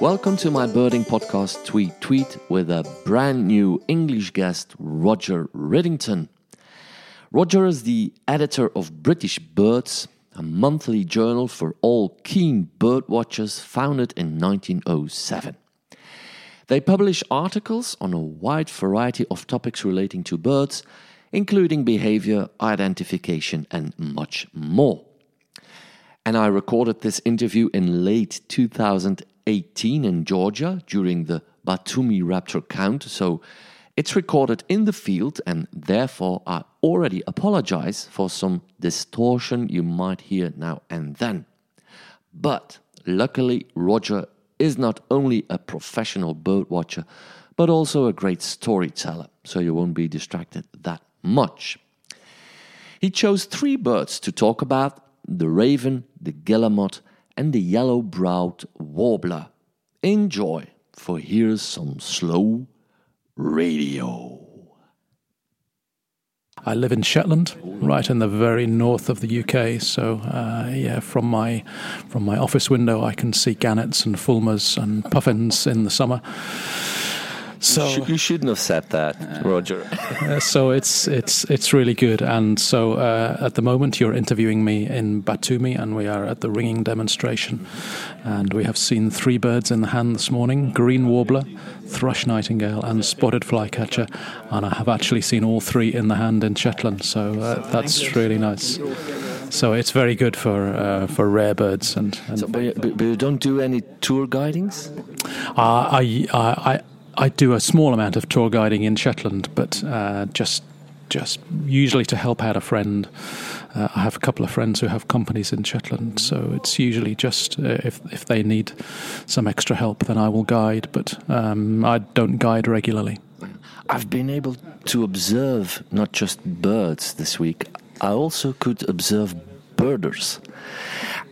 Welcome to my birding podcast, Tweet Tweet, with a brand new English guest, Roger Riddington. Roger is the editor of British Birds, a monthly journal for all keen bird watchers founded in 1907. They publish articles on a wide variety of topics relating to birds, including behavior, identification, and much more. And I recorded this interview in late 2018 in Georgia during the Batumi Raptor count, so it's recorded in the field, and therefore I already apologize for some distortion you might hear now and then. But luckily, Roger is not only a professional bird watcher, but also a great storyteller, so you won't be distracted that much. He chose three birds to talk about the raven, the guillemot, and the yellow browed warbler. Enjoy, for here's some slow radio. I live in Shetland, right in the very north of the UK. So uh, yeah, from my from my office window, I can see gannets and fulmars and puffins in the summer. So you, sh- you shouldn't have said that, Roger. uh, so it's it's it's really good. And so uh, at the moment, you're interviewing me in Batumi, and we are at the ringing demonstration. And we have seen three birds in the hand this morning: green warbler, thrush nightingale, and spotted flycatcher. And I have actually seen all three in the hand in Shetland. So uh, that's really nice. So it's very good for uh, for rare birds. And, and so, but, but, you don't do any tour guidings. Uh, I I I do a small amount of tour guiding in Shetland, but uh, just just usually to help out a friend. Uh, I have a couple of friends who have companies in Shetland, so it's usually just uh, if if they need some extra help, then I will guide. But um, I don't guide regularly. I've been able to observe not just birds this week. I also could observe birders.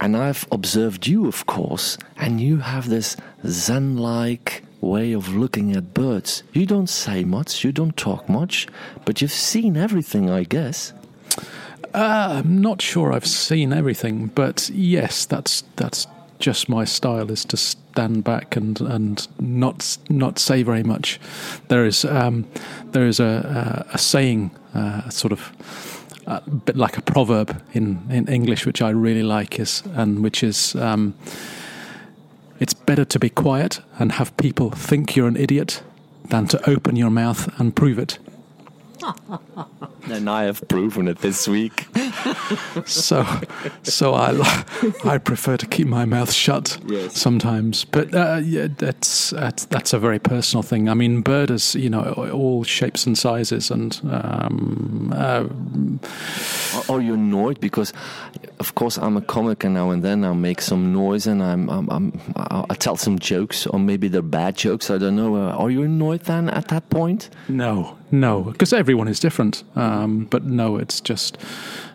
And I've observed you, of course, and you have this Zen like way of looking at birds. You don't say much, you don't talk much, but you've seen everything, I guess. Uh, I'm not sure I've seen everything, but yes, that's that's just my style is to stand back and and not not say very much. There is um, there is a a, a saying, uh, sort of a bit like a proverb in in English, which I really like, is and which is. Um, it's better to be quiet and have people think you're an idiot than to open your mouth and prove it. and I have proven it this week. so, so I, I prefer to keep my mouth shut yes. sometimes. But uh, yeah, that's, that's that's a very personal thing. I mean, birders, you know, all shapes and sizes, and um, uh, are you annoyed because, of course, I'm a comic, and now and then I make some noise, and I'm, I'm, I'm I tell some jokes, or maybe they're bad jokes. I don't know. Uh, are you annoyed then at that point? No, no, because everyone is different. Um, but no, it's just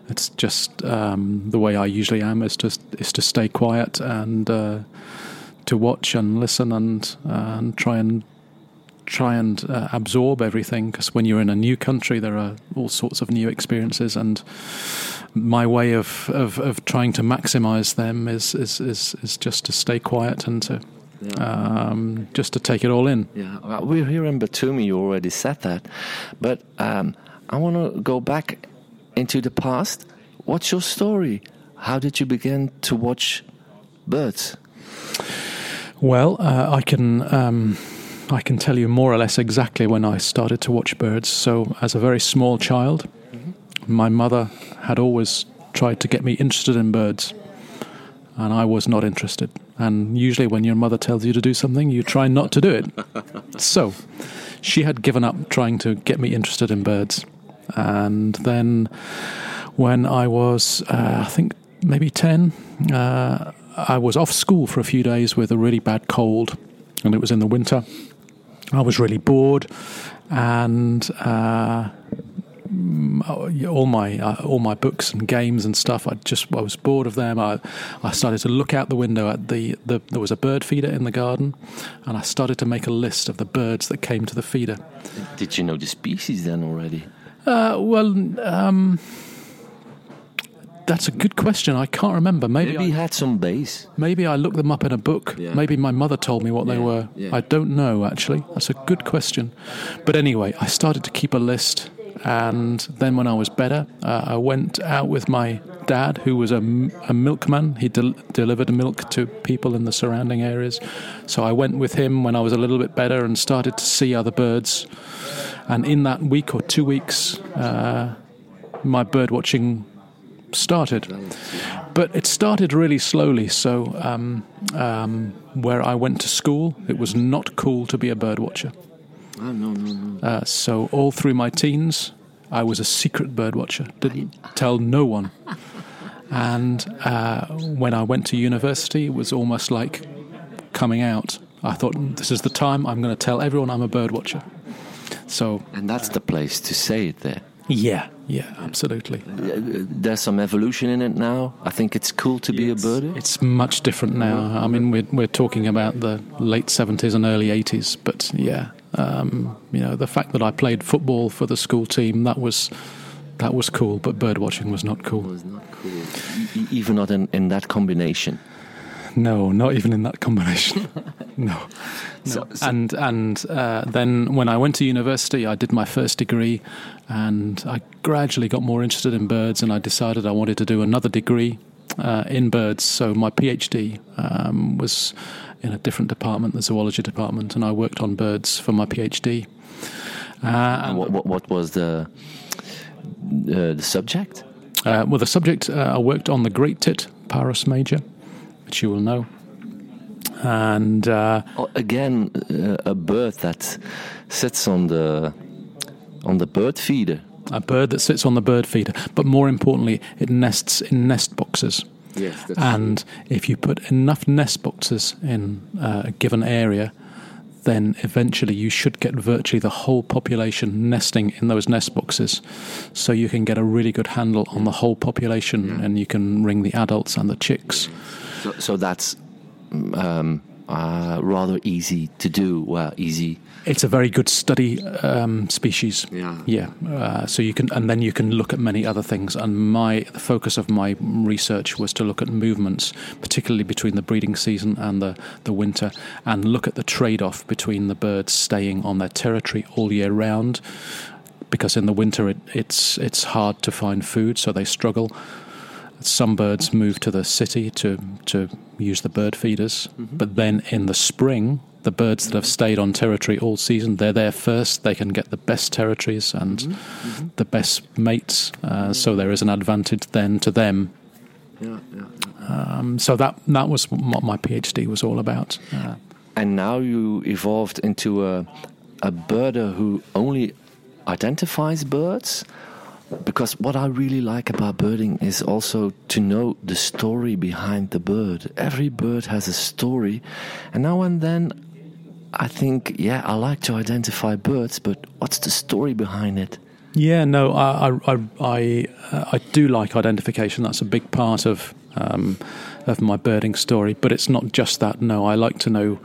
it's just um, the way I usually am is to is to stay quiet and uh, to watch and listen and uh, and try and try and uh, absorb everything because when you're in a new country there are all sorts of new experiences and my way of, of, of trying to maximize them is, is, is, is just to stay quiet and to. Um, just to take it all in. Yeah, we're here in Batumi. You already said that, but um, I want to go back into the past. What's your story? How did you begin to watch birds? Well, uh, I can. Um, I can tell you more or less exactly when I started to watch birds. So, as a very small child, mm-hmm. my mother had always tried to get me interested in birds and I was not interested. And usually, when your mother tells you to do something, you try not to do it. so, she had given up trying to get me interested in birds. And then, when I was, uh, I think, maybe 10, uh, I was off school for a few days with a really bad cold, and it was in the winter. I was really bored, and uh, all my uh, all my books and games and stuff. I just I was bored of them. I I started to look out the window at the, the there was a bird feeder in the garden, and I started to make a list of the birds that came to the feeder. Did you know the species then already? Uh, well. Um, that's a good question. I can't remember. Maybe Maybe he I, had some base. maybe I looked them up in a book. Yeah. Maybe my mother told me what they were. yeah. I don't know actually. That's a good question. But anyway, I started to keep a list, and then when I was better, uh, I went out with my dad, who was a milkman. He del- delivered milk to people in the surrounding areas. So I went with him when I was a little bit better and started to see other birds. And in that week or two weeks, uh, my bird watching started. But it started really slowly. So, um, um, where I went to school, it was not cool to be a bird watcher. Oh, no, no, no. Uh, so, all through my teens, I was a secret bird watcher, didn't tell no one. And uh, when I went to university, it was almost like coming out. I thought, this is the time I'm going to tell everyone I'm a bird watcher. So, And that's the place to say it there. yeah, yeah, absolutely. Uh, There's some evolution in it now. I think it's cool to be a birder. It's much different now. I mean, we're we're talking about the late seventies and early eighties, but yeah, um, you know, the fact that I played football for the school team that was that was cool, but bird watching was not cool. It's not cool. E- even not in, in that combination. No, not even in that combination. no. no. So- so- and and uh, then when I went to university, I did my first degree, and I gradually got more interested in birds, and I decided I wanted to do another degree uh, in birds. So my PhD um, was in a different department, the zoology department, and I worked on birds for my PhD. Uh, what, what, what was the uh, the subject? uh, well, the subject uh, I worked on the great tit, Parus major, which you will know, and. Uh, Oh, again, uh, a bird that sits on the on the bird feeder. A bird that sits on the bird feeder, but more importantly, it nests in nest boxes. Yes, And if you put enough nest boxes in uh, a given area, then eventually you should get virtually the whole population nesting in those nest boxes. So you can get a really good handle on the whole population and you can ring the adults and the chicks. So, so that's um, uh, rather easy to do. Well, easy. It's a very good study um, species. Yeah. Yeah. Uh, so you can, and then you can look at many other things. And my the focus of my research was to look at movements, particularly between the breeding season and the, the winter, and look at the trade-off between the birds staying on their territory all year round, because in the winter it, it's it's hard to find food, so they struggle. Some birds move to the city to to use the bird feeders, but then in the spring, the birds that have stayed on territory all season, they're there first. They can get the best territories and the best mates, uh, so there is an advantage then to them. Yeah, yeah. Um, so that that was what my PhD was all about. Uh, And now you evolved into a a birder who only identifies birds. Because what I really like about birding is also to know the story behind the bird. Every bird has a story, and now and then I think, yeah, I like to identify birds, but what's the story behind it? Yeah, no, I I I I, uh, do like identification. That's a big part of um, of my birding story. But it's not just that. No, I like to know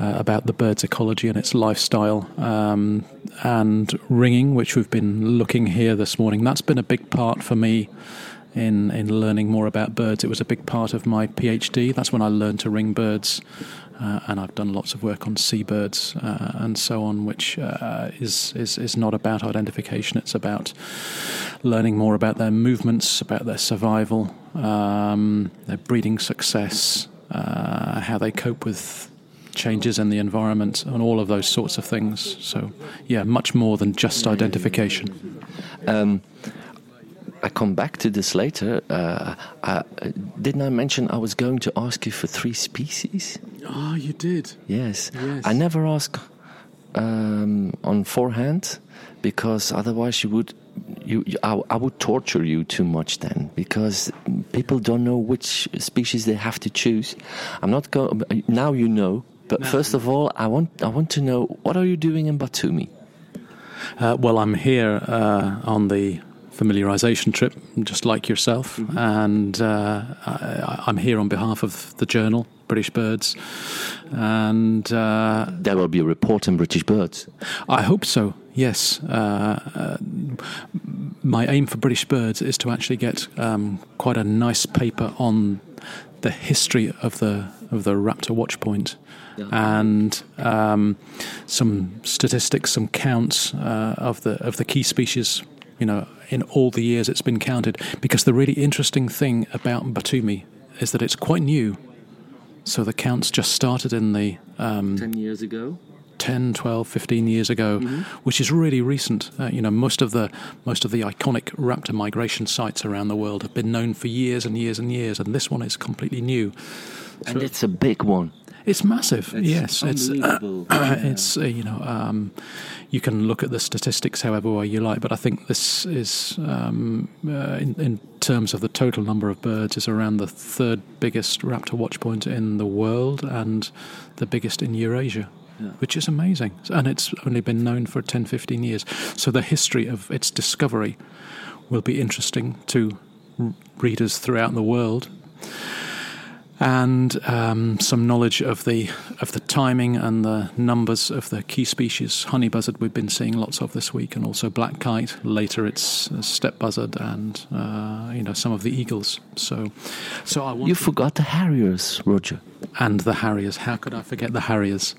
uh, about the bird's ecology and its lifestyle. Um, and ringing, which we've been looking here this morning, that's been a big part for me in in learning more about birds. It was a big part of my PhD. That's when I learned to ring birds. Uh, and I've done lots of work on seabirds uh, and so on, which uh, is, is is not about identification. It's about learning more about their movements, about their survival, um, their breeding success, uh, how they cope with changes in the environment, and all of those sorts of things. So, yeah, much more than just identification. Um, I come back to this later. Uh, uh, didn't I mention I was going to ask you for three species? Oh, you did. Yes. Yes. I never ask um, on forehand because otherwise you would. You, you I, I would torture you too much then because people don't know which species they have to choose. I'm not going now. You know, but Now first of all, I want I want to know what are you doing in Batumi? Uh, well, I'm here uh, on the familiarization trip, just like yourself, and uh, I, I'm here on behalf of the journal British Birds, and uh, There will be a report in British Birds. I hope so. Yes, uh, uh, my aim for British Birds is to actually get um, quite a nice paper on the history of the of the raptor watch point Yeah. and um, some statistics, some counts uh, of the of the key species. You know, in all the years it's been counted. Because the really interesting thing about Batumi is that it's quite new. So the counts just started in the um, Ten years ago. 10, 12, 15 years ago, which is really recent. Uh, you know, most of the most of the iconic raptor migration sites around the world have been known for years and years and years, and this one is completely new. And it's a big one. It's massive. It's yes, it's unbelievable. it's uh, you know um, you can look at the statistics however way you like, but I think this is um, uh, in, in terms of the total number of birds is around the third biggest raptor watch point in the world and the biggest in Eurasia. Yeah. Which is amazing. And it's only been known for 10, 15 years. So the history of its discovery will be interesting to r- readers throughout the world and um, some knowledge of the of the timing and the numbers of the key species. Honey buzzard we've been seeing lots of this week, and also black kite. Later, it's steppe buzzard and uh, you know some of the eagles. So, so I You forgot the harriers, Roger. and the harriers. How could I forget the harriers?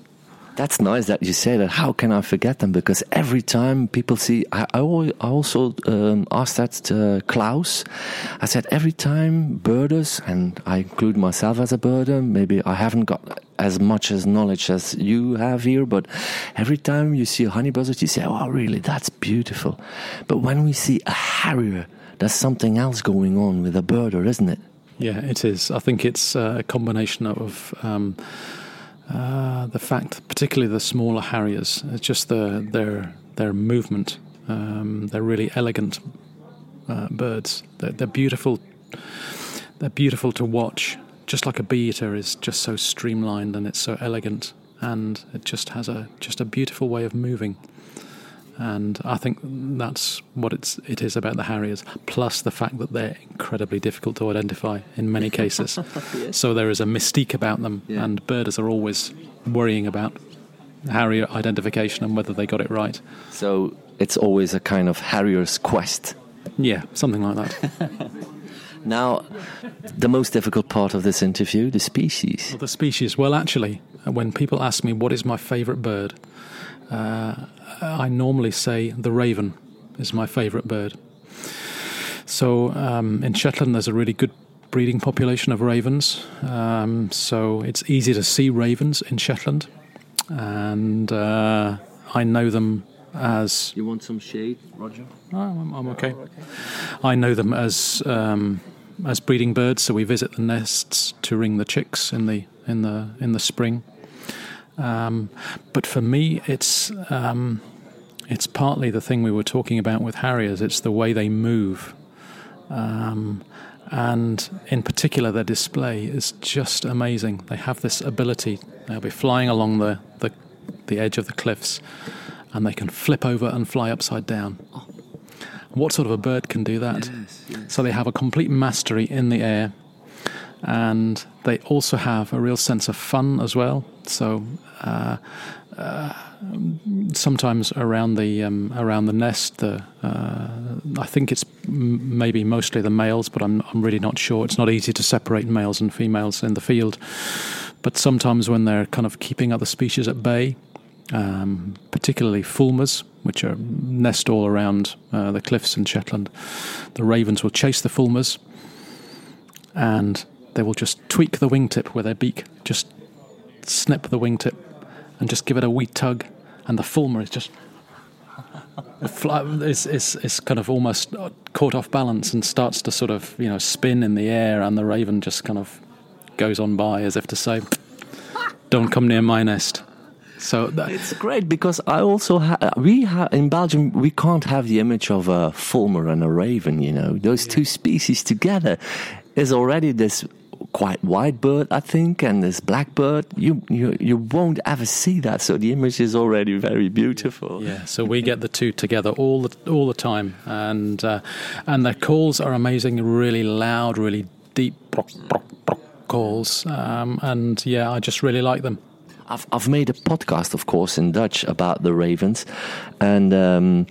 That's nice that you say that. How can I forget them? Because every time people see, I, I also um, asked that to Klaus. I said every time birders, and I include myself as a birder. Maybe I haven't got as much as knowledge as you have here, but every time you see a honey buzzard, you say, "Oh, really? That's beautiful." But when we see a harrier, there's something else going on with a birder, isn't it? Yeah, it is. I think it's uh, a combination of um, uh, the fact, particularly the smaller harriers, it's just the, their their movement. Um, they're really elegant uh, birds. They're, they're beautiful. They're beautiful to watch. Just like a bee eater is just so streamlined and it's so elegant, and it just has a just a beautiful way of moving. And I think that's what it's it is about the harriers. Plus the fact that they're incredibly difficult to identify in many cases. So there is a mystique about them, Yeah. and birders are always worrying about harrier identification and whether they got it right. So it's always a kind of harrier's quest. Yeah, something like that. Now, the most difficult part of this interview, the species. Well, the species. Well, actually, uh, when people ask me what is my favourite bird, uh, I normally say the raven is my favourite bird. So um, in Shetland, there's a really good breeding population of ravens. Um, so it's easy to see ravens in Shetland, and uh, I know them as You want some shade, Roger? Oh, I'm, I'm okay. I know them as um, as breeding birds, so we visit the nests to ring the chicks in the in the in the spring. Um, but for me, it's um, it's partly the thing we were talking about with harriers. It's the way they move, um, and in particular, their display is just amazing. They have this ability. They'll be flying along the the, the edge of the cliffs, and they can flip over and fly upside down. What sort of a bird can do that? So they have a complete mastery in the air, and they also have a real sense of fun as well. So uh, uh, sometimes around the um, around the nest, the uh, I think it's m- maybe mostly the males, but I'm I'm really not sure. It's not easy to separate males and females in the field. But sometimes when they're kind of keeping other species at bay, um, particularly fulmars, which are nest all around uh, the cliffs in Shetland. The ravens will chase the fulmars, and they will just tweak the wingtip with their beak, just snip the wingtip, and just give it a wee tug, and the fulmar is just. Is, is, is kind of almost caught off balance and starts to sort of you know spin in the air, and the raven just kind of goes on by as if to say, "Don't come near my nest." So that, It's great because I also ha- we ha- in Belgium we can't have the image of a fulmar and a raven. You know, those two species together is already this quite white bird, I think, and this black bird. You you you won't ever see that. So the image is already very beautiful. Yeah, so we get the two together all the all the time, and uh, and their calls are amazing, really loud, really deep brock, brock, brock calls, um, and yeah, I just really like them. I've I've made a podcast, of course, in Dutch about the ravens, and um,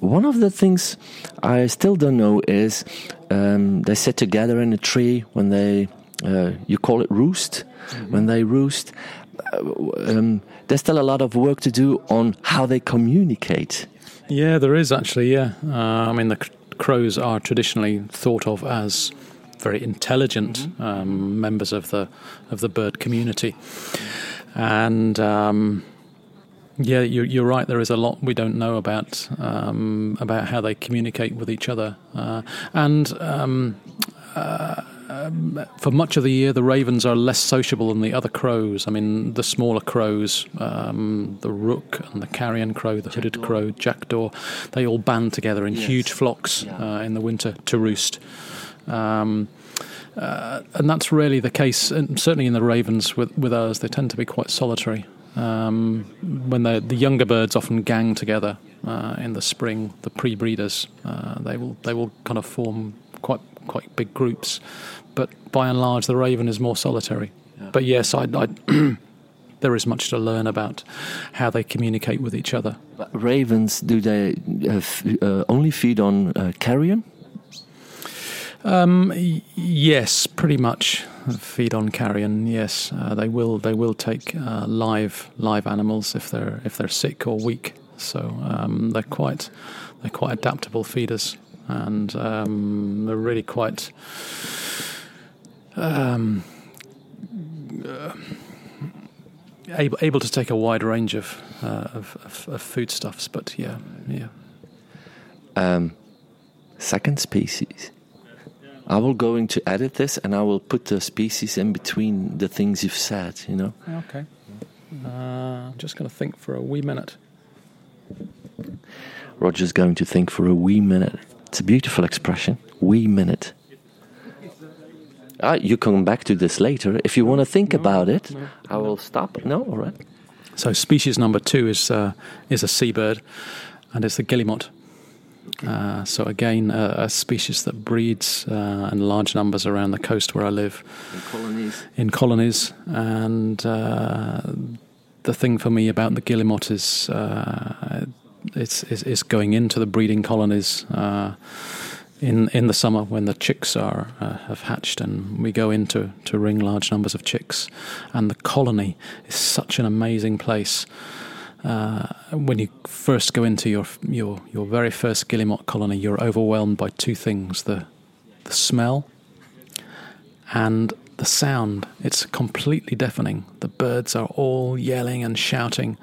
one of the things I still don't know is um, they sit together in a tree when they uh, you call it roost Mm-hmm. when they roost. Uh, um, there's still a lot of work to do on how they communicate. Yeah, there is actually. Yeah, uh, I mean the crows are traditionally thought of as very intelligent um, members of the of the bird community, and um, yeah, you're, you're right. There is a lot we don't know about um, about how they communicate with each other, uh, and. Um, uh, um, for much of the year, the ravens are less sociable than the other crows. I mean, the smaller crows, um, the rook and the carrion crow, the hooded crow, jackdaw, they all band together in Yes. huge flocks Yeah. uh, in the winter to roost. Um, uh, and that's really the case, and certainly in the ravens with, with ours, they tend to be quite solitary. Um, when the the younger birds often gang together uh, in the spring, the pre-breeders, uh, they will they will kind of form quite quite big groups. But by and large, the raven is more solitary. But yes, I, I there is much to learn about how they communicate with each other. But ravens, do they uh, f- uh, only feed on uh, carrion? Um, y- yes, pretty much feed on carrion. Yes, uh, they will. They will take uh, live live animals if they're if they're sick or weak. So um, they're quite they're quite adaptable feeders, and um, they're really quite. Um, uh, able, able to take a wide range of, uh, of, of, of foodstuffs, but yeah, yeah. Um, second species. I will going to edit this and I will put the species in between the things you've said. You know. Okay. Uh, I'm just going to think for a wee minute. Roger's going to think for a wee minute. It's a beautiful expression. Wee minute. Ah, you come back to this later. If you want to think about it, I will stop. No, all right. So species number two is uh, is a seabird, and it's the guillemot. Uh, so again, uh, a species that breeds uh, in large numbers around the coast where I live In colonies. in colonies. And uh, the thing for me about the guillemot is uh, it's, is, is going into the breeding colonies uh, in in the summer when the chicks are uh, have hatched, and we go into to ring large numbers of chicks. And the colony is such an amazing place. Uh, when you first go into your your your very first guillemot colony, you're overwhelmed by two things: the the smell and the sound. It's completely deafening. The birds are all yelling and shouting,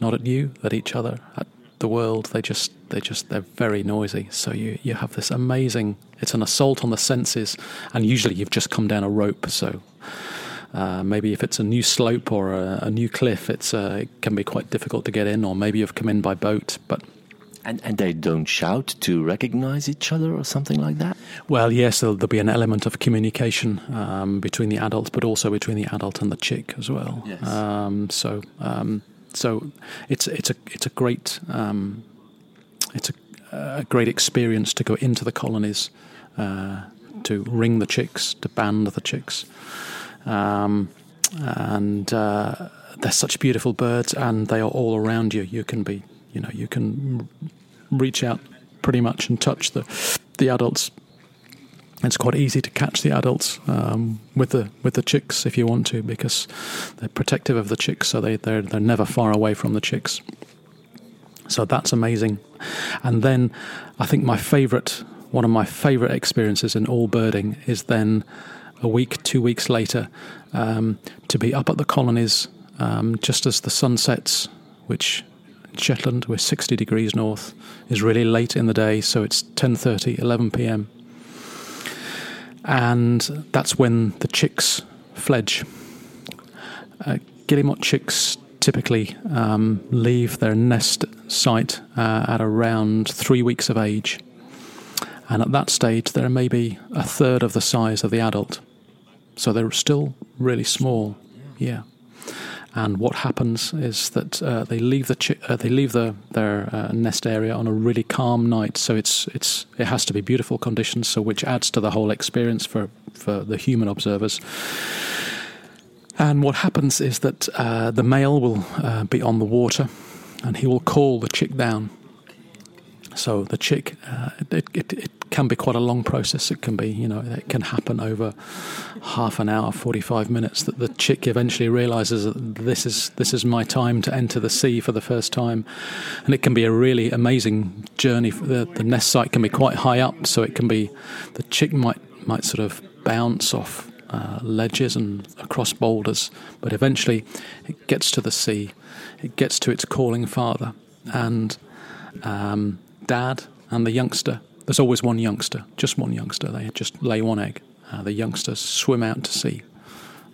not at you, at each other, at the world. They just they just they're very noisy. So you you have this amazing. It's an assault on the senses, and usually you've just come down a rope. So. Uh, maybe if it's a new slope or a, a new cliff, it's uh, it can be quite difficult to get in, or maybe you've come in by boat. But And, and they don't shout to recognize each other or something like that? Well, yes, there'll, there'll be an element of communication um, between the adults, but also between the adult and the chick as well. Yes. Um, so, um, so it's it's a it's a great um, it's a, a great experience to go into the colonies, uh, to ring the chicks, to band the chicks, um, and uh, they're such beautiful birds, and they are all around you. You can be, you know, you can reach out pretty much and touch the the adults. It's quite easy to catch the adults um, with the with the chicks if you want to, because they're protective of the chicks, so they they're they're never far away from the chicks. So that's amazing. And then I think my favourite, one of my favourite experiences in all birding is then a week, two weeks later, um, to be up at the colonies um, just as the sun sets, which Shetland, we're 60 degrees north, is really late in the day, so it's 10.30, 11 p.m. And that's when the chicks fledge. Uh, guillemot chicks typically um, leave their nest site uh, at around three weeks of age. And at that stage, they're maybe a third of the size of the adult. So they're still really small. Yeah. And what happens is that uh, they leave the uh, they leave the, their uh, nest area on a really calm night. So it's it's it has to be beautiful conditions. So which adds to the whole experience for for the human observers. And what happens is that uh, the male will uh, be on the water and he will call the chick down. So the chick, uh, it, it, it, can be quite a long process. It can be, you know, it can happen over half an hour, 45 minutes that the chick eventually realizes that this is, this is my time to enter the sea for the first time. And it can be a really amazing journey. The, the nest site can be quite high up, so it can be, the chick might, might sort of bounce off uh, ledges and across boulders, but eventually it gets to the sea, it gets to its calling father, and um, dad and the youngster. There's always one youngster, just one youngster. They just lay one egg. Uh, the youngsters swim out to sea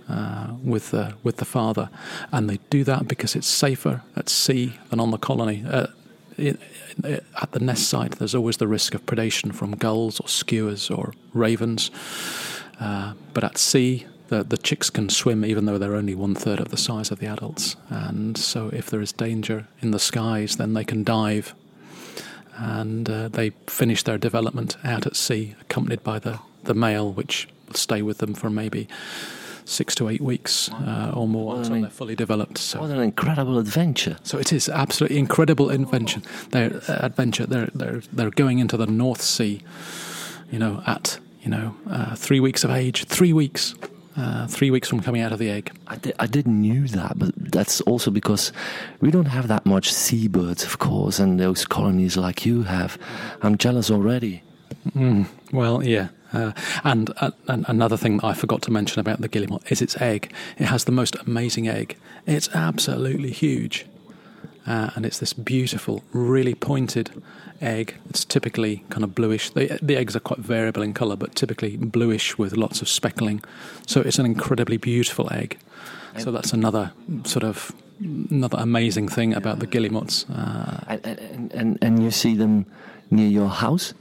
uh, with the with the father, and they do that because it's safer at sea than on the colony. Uh, it, it, at the nest site, there's always the risk of predation from gulls or skuas or ravens. Uh, but at sea, the, the chicks can swim even though they're only one third of the size of the adults. And so, if there is danger in the skies, then they can dive and uh, they finish their development out at sea, accompanied by the, the male, which will stay with them for maybe six to eight weeks uh, or more until they're fully developed. So, what an incredible adventure! So it is absolutely incredible invention. They're uh, adventure. They're they're they're going into the North Sea, you know, at you know uh, three weeks of age. Three weeks uh, three weeks from coming out of the egg. I, di- I didn't knew that, but that's also because we don't have that much seabirds, of course, and those colonies like you have. I'm jealous already. Mm, well, yeah. Uh, and, uh, and another thing that I forgot to mention about the guillemot is its egg. It has the most amazing egg. It's absolutely huge. Uh, and it's this beautiful, really pointed egg. It's typically kind of bluish. The, the eggs are quite variable in colour, but typically bluish with lots of speckling. So it's an incredibly beautiful egg. So that's another sort of another amazing thing about the guillemots. Uh, and, and, and you see them near your house?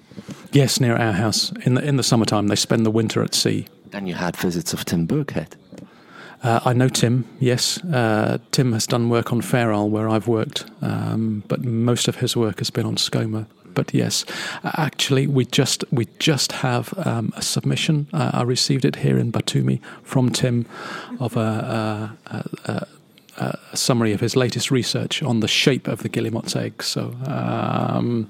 Yes, near our house. In the in the summertime, they spend the winter at sea. And you had visits of Tim Birkhead. Uh, I know Tim, yes. Uh, Tim has done work on Fair Isle where I've worked, um, but most of his work has been on Skomer. But yes, actually, we just we just have um, a submission. Uh, I received it here in Batumi from Tim of a, a, a, a, summary of his latest research on the shape of the guillemot's egg. So um,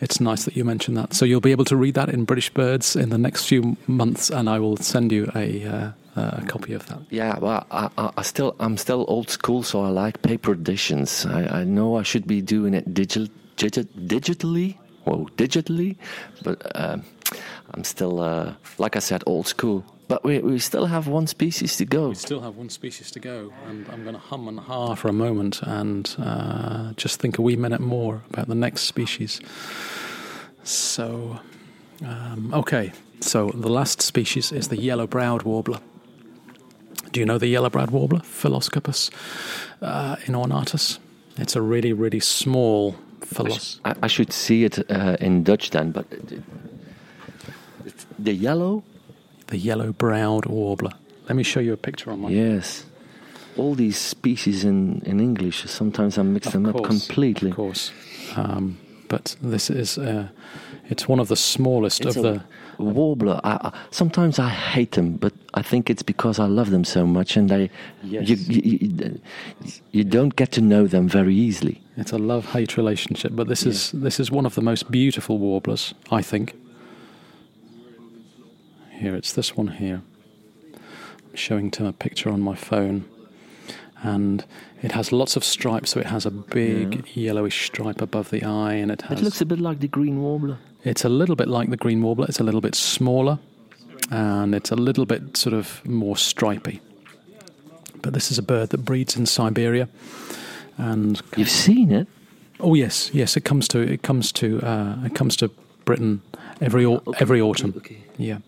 it's nice that you mentioned that. So you'll be able to read that in British Birds in the next few months, and I will send you a uh, a copy of that. Yeah, well, I, I, still I'm still old school, so I like paper editions. I, I know I should be doing it digital, digitally, well, digitally, but um, I'm still, uh, like I said, old school. But we, we still have one species to go. We still have one species to go, and I'm going to hum and ha for a moment and uh, just think a wee minute more about the next species. So, um, okay, so the last species is the yellow-browed warbler. Do you know the yellow-browed warbler, Phylloscopus uh, inornatus? It's a really, really small philos. I, sh- I should see it uh, in Dutch then, but the yellow, the yellow-browed warbler. Let me show you a picture on my. Yes, all these species in in English. Sometimes I mix of them course, up completely. Of course, um, but this is uh, it's one of the smallest it's of the warbler. I, I, sometimes I hate them, but I think it's because I love them so much, and they yes. you, you, you, don't get to know them very easily. It's a love-hate relationship, but this yeah. is this is one of the most beautiful warblers, I think. Here, it's this one here. I'm showing Tim a picture on my phone, and it has lots of stripes. So it has a big yeah. yellowish stripe above the eye, and it has. It looks a bit like the green warbler. It's a little bit like the green warbler. It's a little bit smaller, and it's a little bit sort of more stripy. But this is a bird that breeds in Siberia, and you've seen it. Oh yes, yes. It comes to it comes to uh, it comes to Britain every au- okay, every autumn. Okay, okay. Yeah,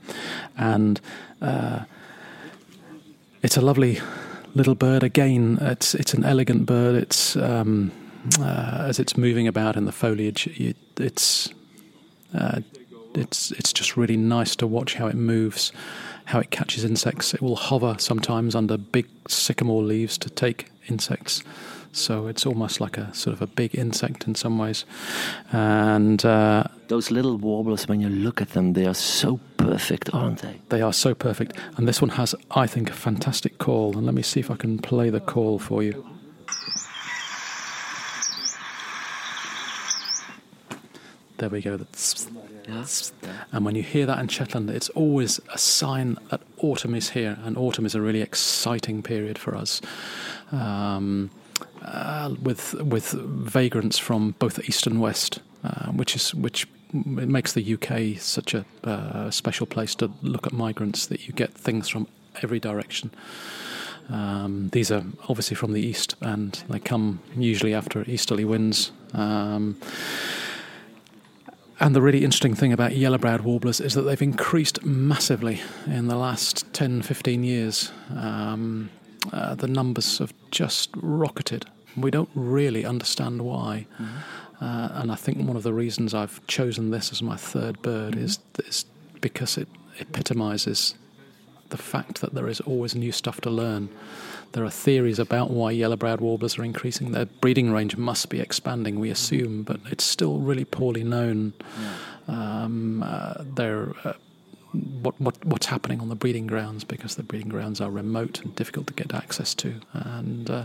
and uh, it's a lovely little bird. Again, it's it's an elegant bird. It's um, uh, as it's moving about in the foliage, it, it's uh, it's it's just really nice to watch how it moves, how it catches insects. It will hover sometimes under big sycamore leaves to take insects. So it's almost like a sort of a big insect in some ways, and uh, Those little warblers, when you look at them, they are so perfect, aren't they? They are so perfect. And this one has, I think, a fantastic call. And let me see if I can play the call for you. There we go. That's, and when you hear that in Shetland, it's always a sign that autumn is here, and autumn is a really exciting period for us, um, uh, with with vagrants from both east and west, uh, which is which it makes the UK such a uh, special place to look at migrants that you get things from every direction. Um, these are obviously from the east, and they come usually after easterly winds. Um, and the really interesting thing about yellow browed warblers is that they've increased massively in the last 10, 15 years. Um, uh, the numbers have just rocketed. We don't really understand why. Uh, and I think one of the reasons I've chosen this as my third bird is, is because it epitomizes the fact that there is always new stuff to learn. There are theories about why yellow-browed warblers are increasing. Their breeding range must be expanding, we assume, but it's still really poorly known. Um, uh, they're, uh, what, what, what's happening on the breeding grounds because the breeding grounds are remote and difficult to get access to, and uh,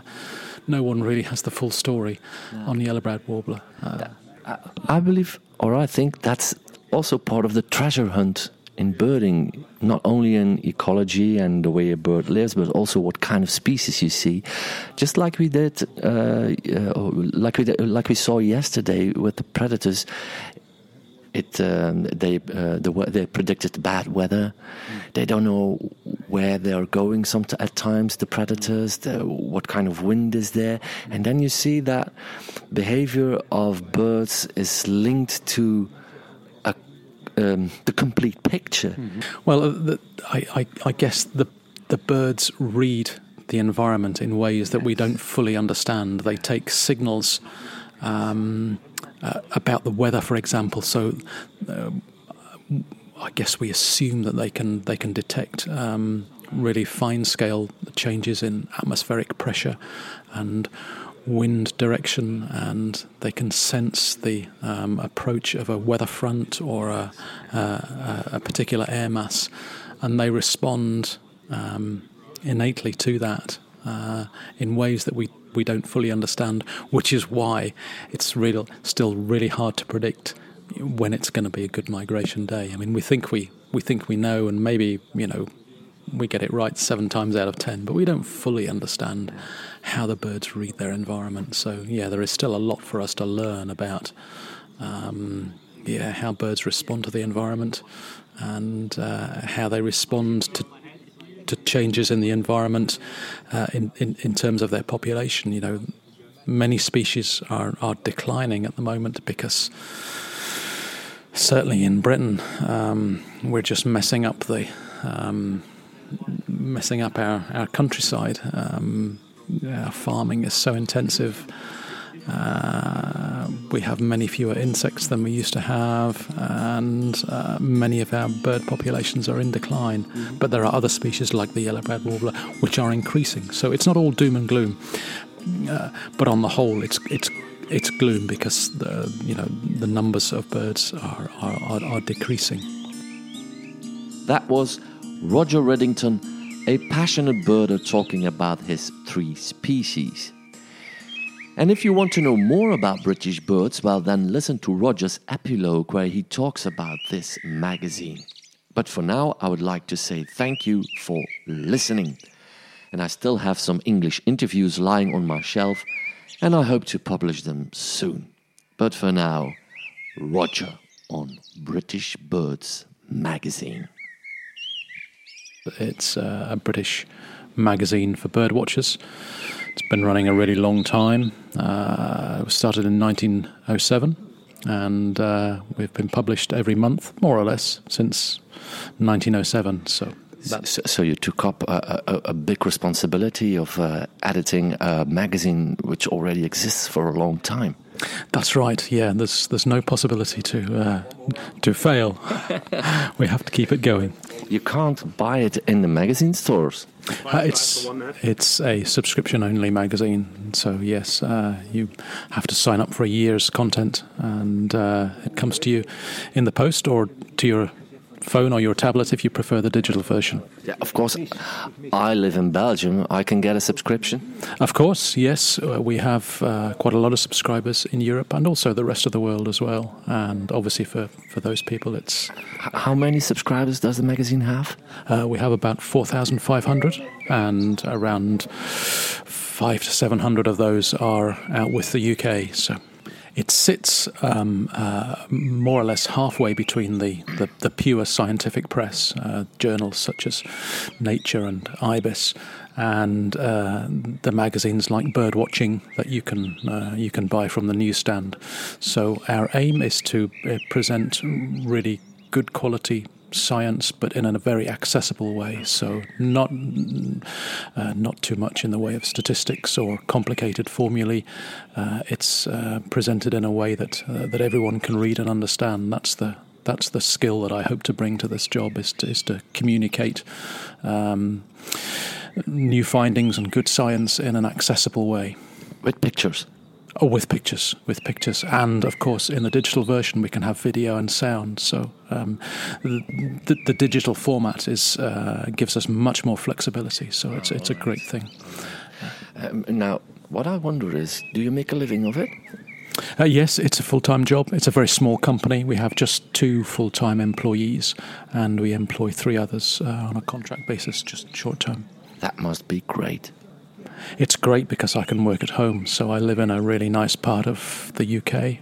no one really has the full story on the yellow-browed warbler. Uh, I, I believe, or I think that's also part of the treasure hunt in birding, not only in ecology and the way a bird lives, but also what kind of species you see. Just like we did, uh, uh, like we did, like we saw yesterday with the predators. It um, they uh, the they predicted bad weather. They don't know where they are going. Some at times the predators, the, what kind of wind is there, and then you see that behavior of birds is linked to a, um, the complete picture. Well, uh, the, I, I, I guess the the birds read the environment in ways that we don't fully understand. They take signals um, uh, about the weather, for example. So, uh, I guess we assume that they can they can detect um, really fine scale changes in atmospheric pressure and wind direction, and they can sense the um, approach of a weather front or a, a, a particular air mass, and they respond um, innately to that uh, in ways that we, we don't fully understand, which is why it's real, still really hard to predict when it's going to be a good migration day. I mean, we think we, we think we know, and maybe, you know, we get it right seven times out of ten, but we don't fully understand how the birds read their environment. So, yeah, there is still a lot for us to learn about um, yeah, how birds respond to the environment and uh, how they respond to to changes in the environment uh, in, in in terms of their population. You know, many species are are declining at the moment because certainly in Britain um, we're just messing up the um, messing up our our countryside. Um, our farming is so intensive. Uh, we have many fewer insects than we used to have, and uh, many of our bird populations are in decline. But there are other species like the yellow-browed warbler which are increasing. So it's not all doom and gloom, uh, but on the whole, it's it's it's gloom because the you know the numbers of birds are are, are, are decreasing. That was Roger Riddington, a passionate birder talking about his three species. And if you want to know more about British birds, well, then listen to Roger's epilogue where he talks about this magazine. But for now, I would like to say thank you for listening. And I still have some English interviews lying on my shelf, and I hope to publish them soon. But for now, Roger on British Birds magazine. It's uh, a British magazine for bird watchers. It's been running a really long time. Uh, it was started in 1907, and uh, we've been published every month, more or less, since 1907. So So, so you took up a, a, a big responsibility of uh, editing a magazine which already exists for a long time. that's right. Yeah, there's there's no possibility to uh, to fail. we have to keep it going. You can't buy it in the magazine stores. Uh, it's it's a subscription only magazine, so yes, uh, you have to sign up for a year's content, and uh, it comes to you in the post or to your phone or your tablet if you prefer the digital version. Yeah, of course. I live in Belgium. I can get a subscription. Of course, yes. Uh, we have uh, quite a lot of subscribers in Europe and also the rest of the world as well. And obviously, for, for those people, it's. How many subscribers does the magazine have? Uh, we have about 4,500, and around five to 700 of those are out with the UK. So. It sits um, uh, more or less halfway between the, the, the pure scientific press, uh, journals such as Nature and IBIS, and uh, the magazines like Birdwatching that you can uh, you can buy from the newsstand. So our aim is to uh, present really good quality science, but in a very accessible way. So not uh, not too much in the way of statistics or complicated formulae. Uh, it's uh, presented in a way that uh, that everyone can read and understand. That's the that's the skill that I hope to bring to this job is to, is to communicate. Um, new findings and good science in an accessible way. With pictures. Oh, with pictures, with pictures, and of course, in the digital version, we can have video and sound. So um, the, the, digital format is uh, gives us much more flexibility. So it's it's a great thing. Um, now, what I wonder is, do you make a living of it? Uh, yes, it's a full time job. It's a very small company. We have just two full time employees, and we employ three others uh, on a contract basis, just short term. That must be great it's great because I can work at home. So I live in a really nice part of the UK,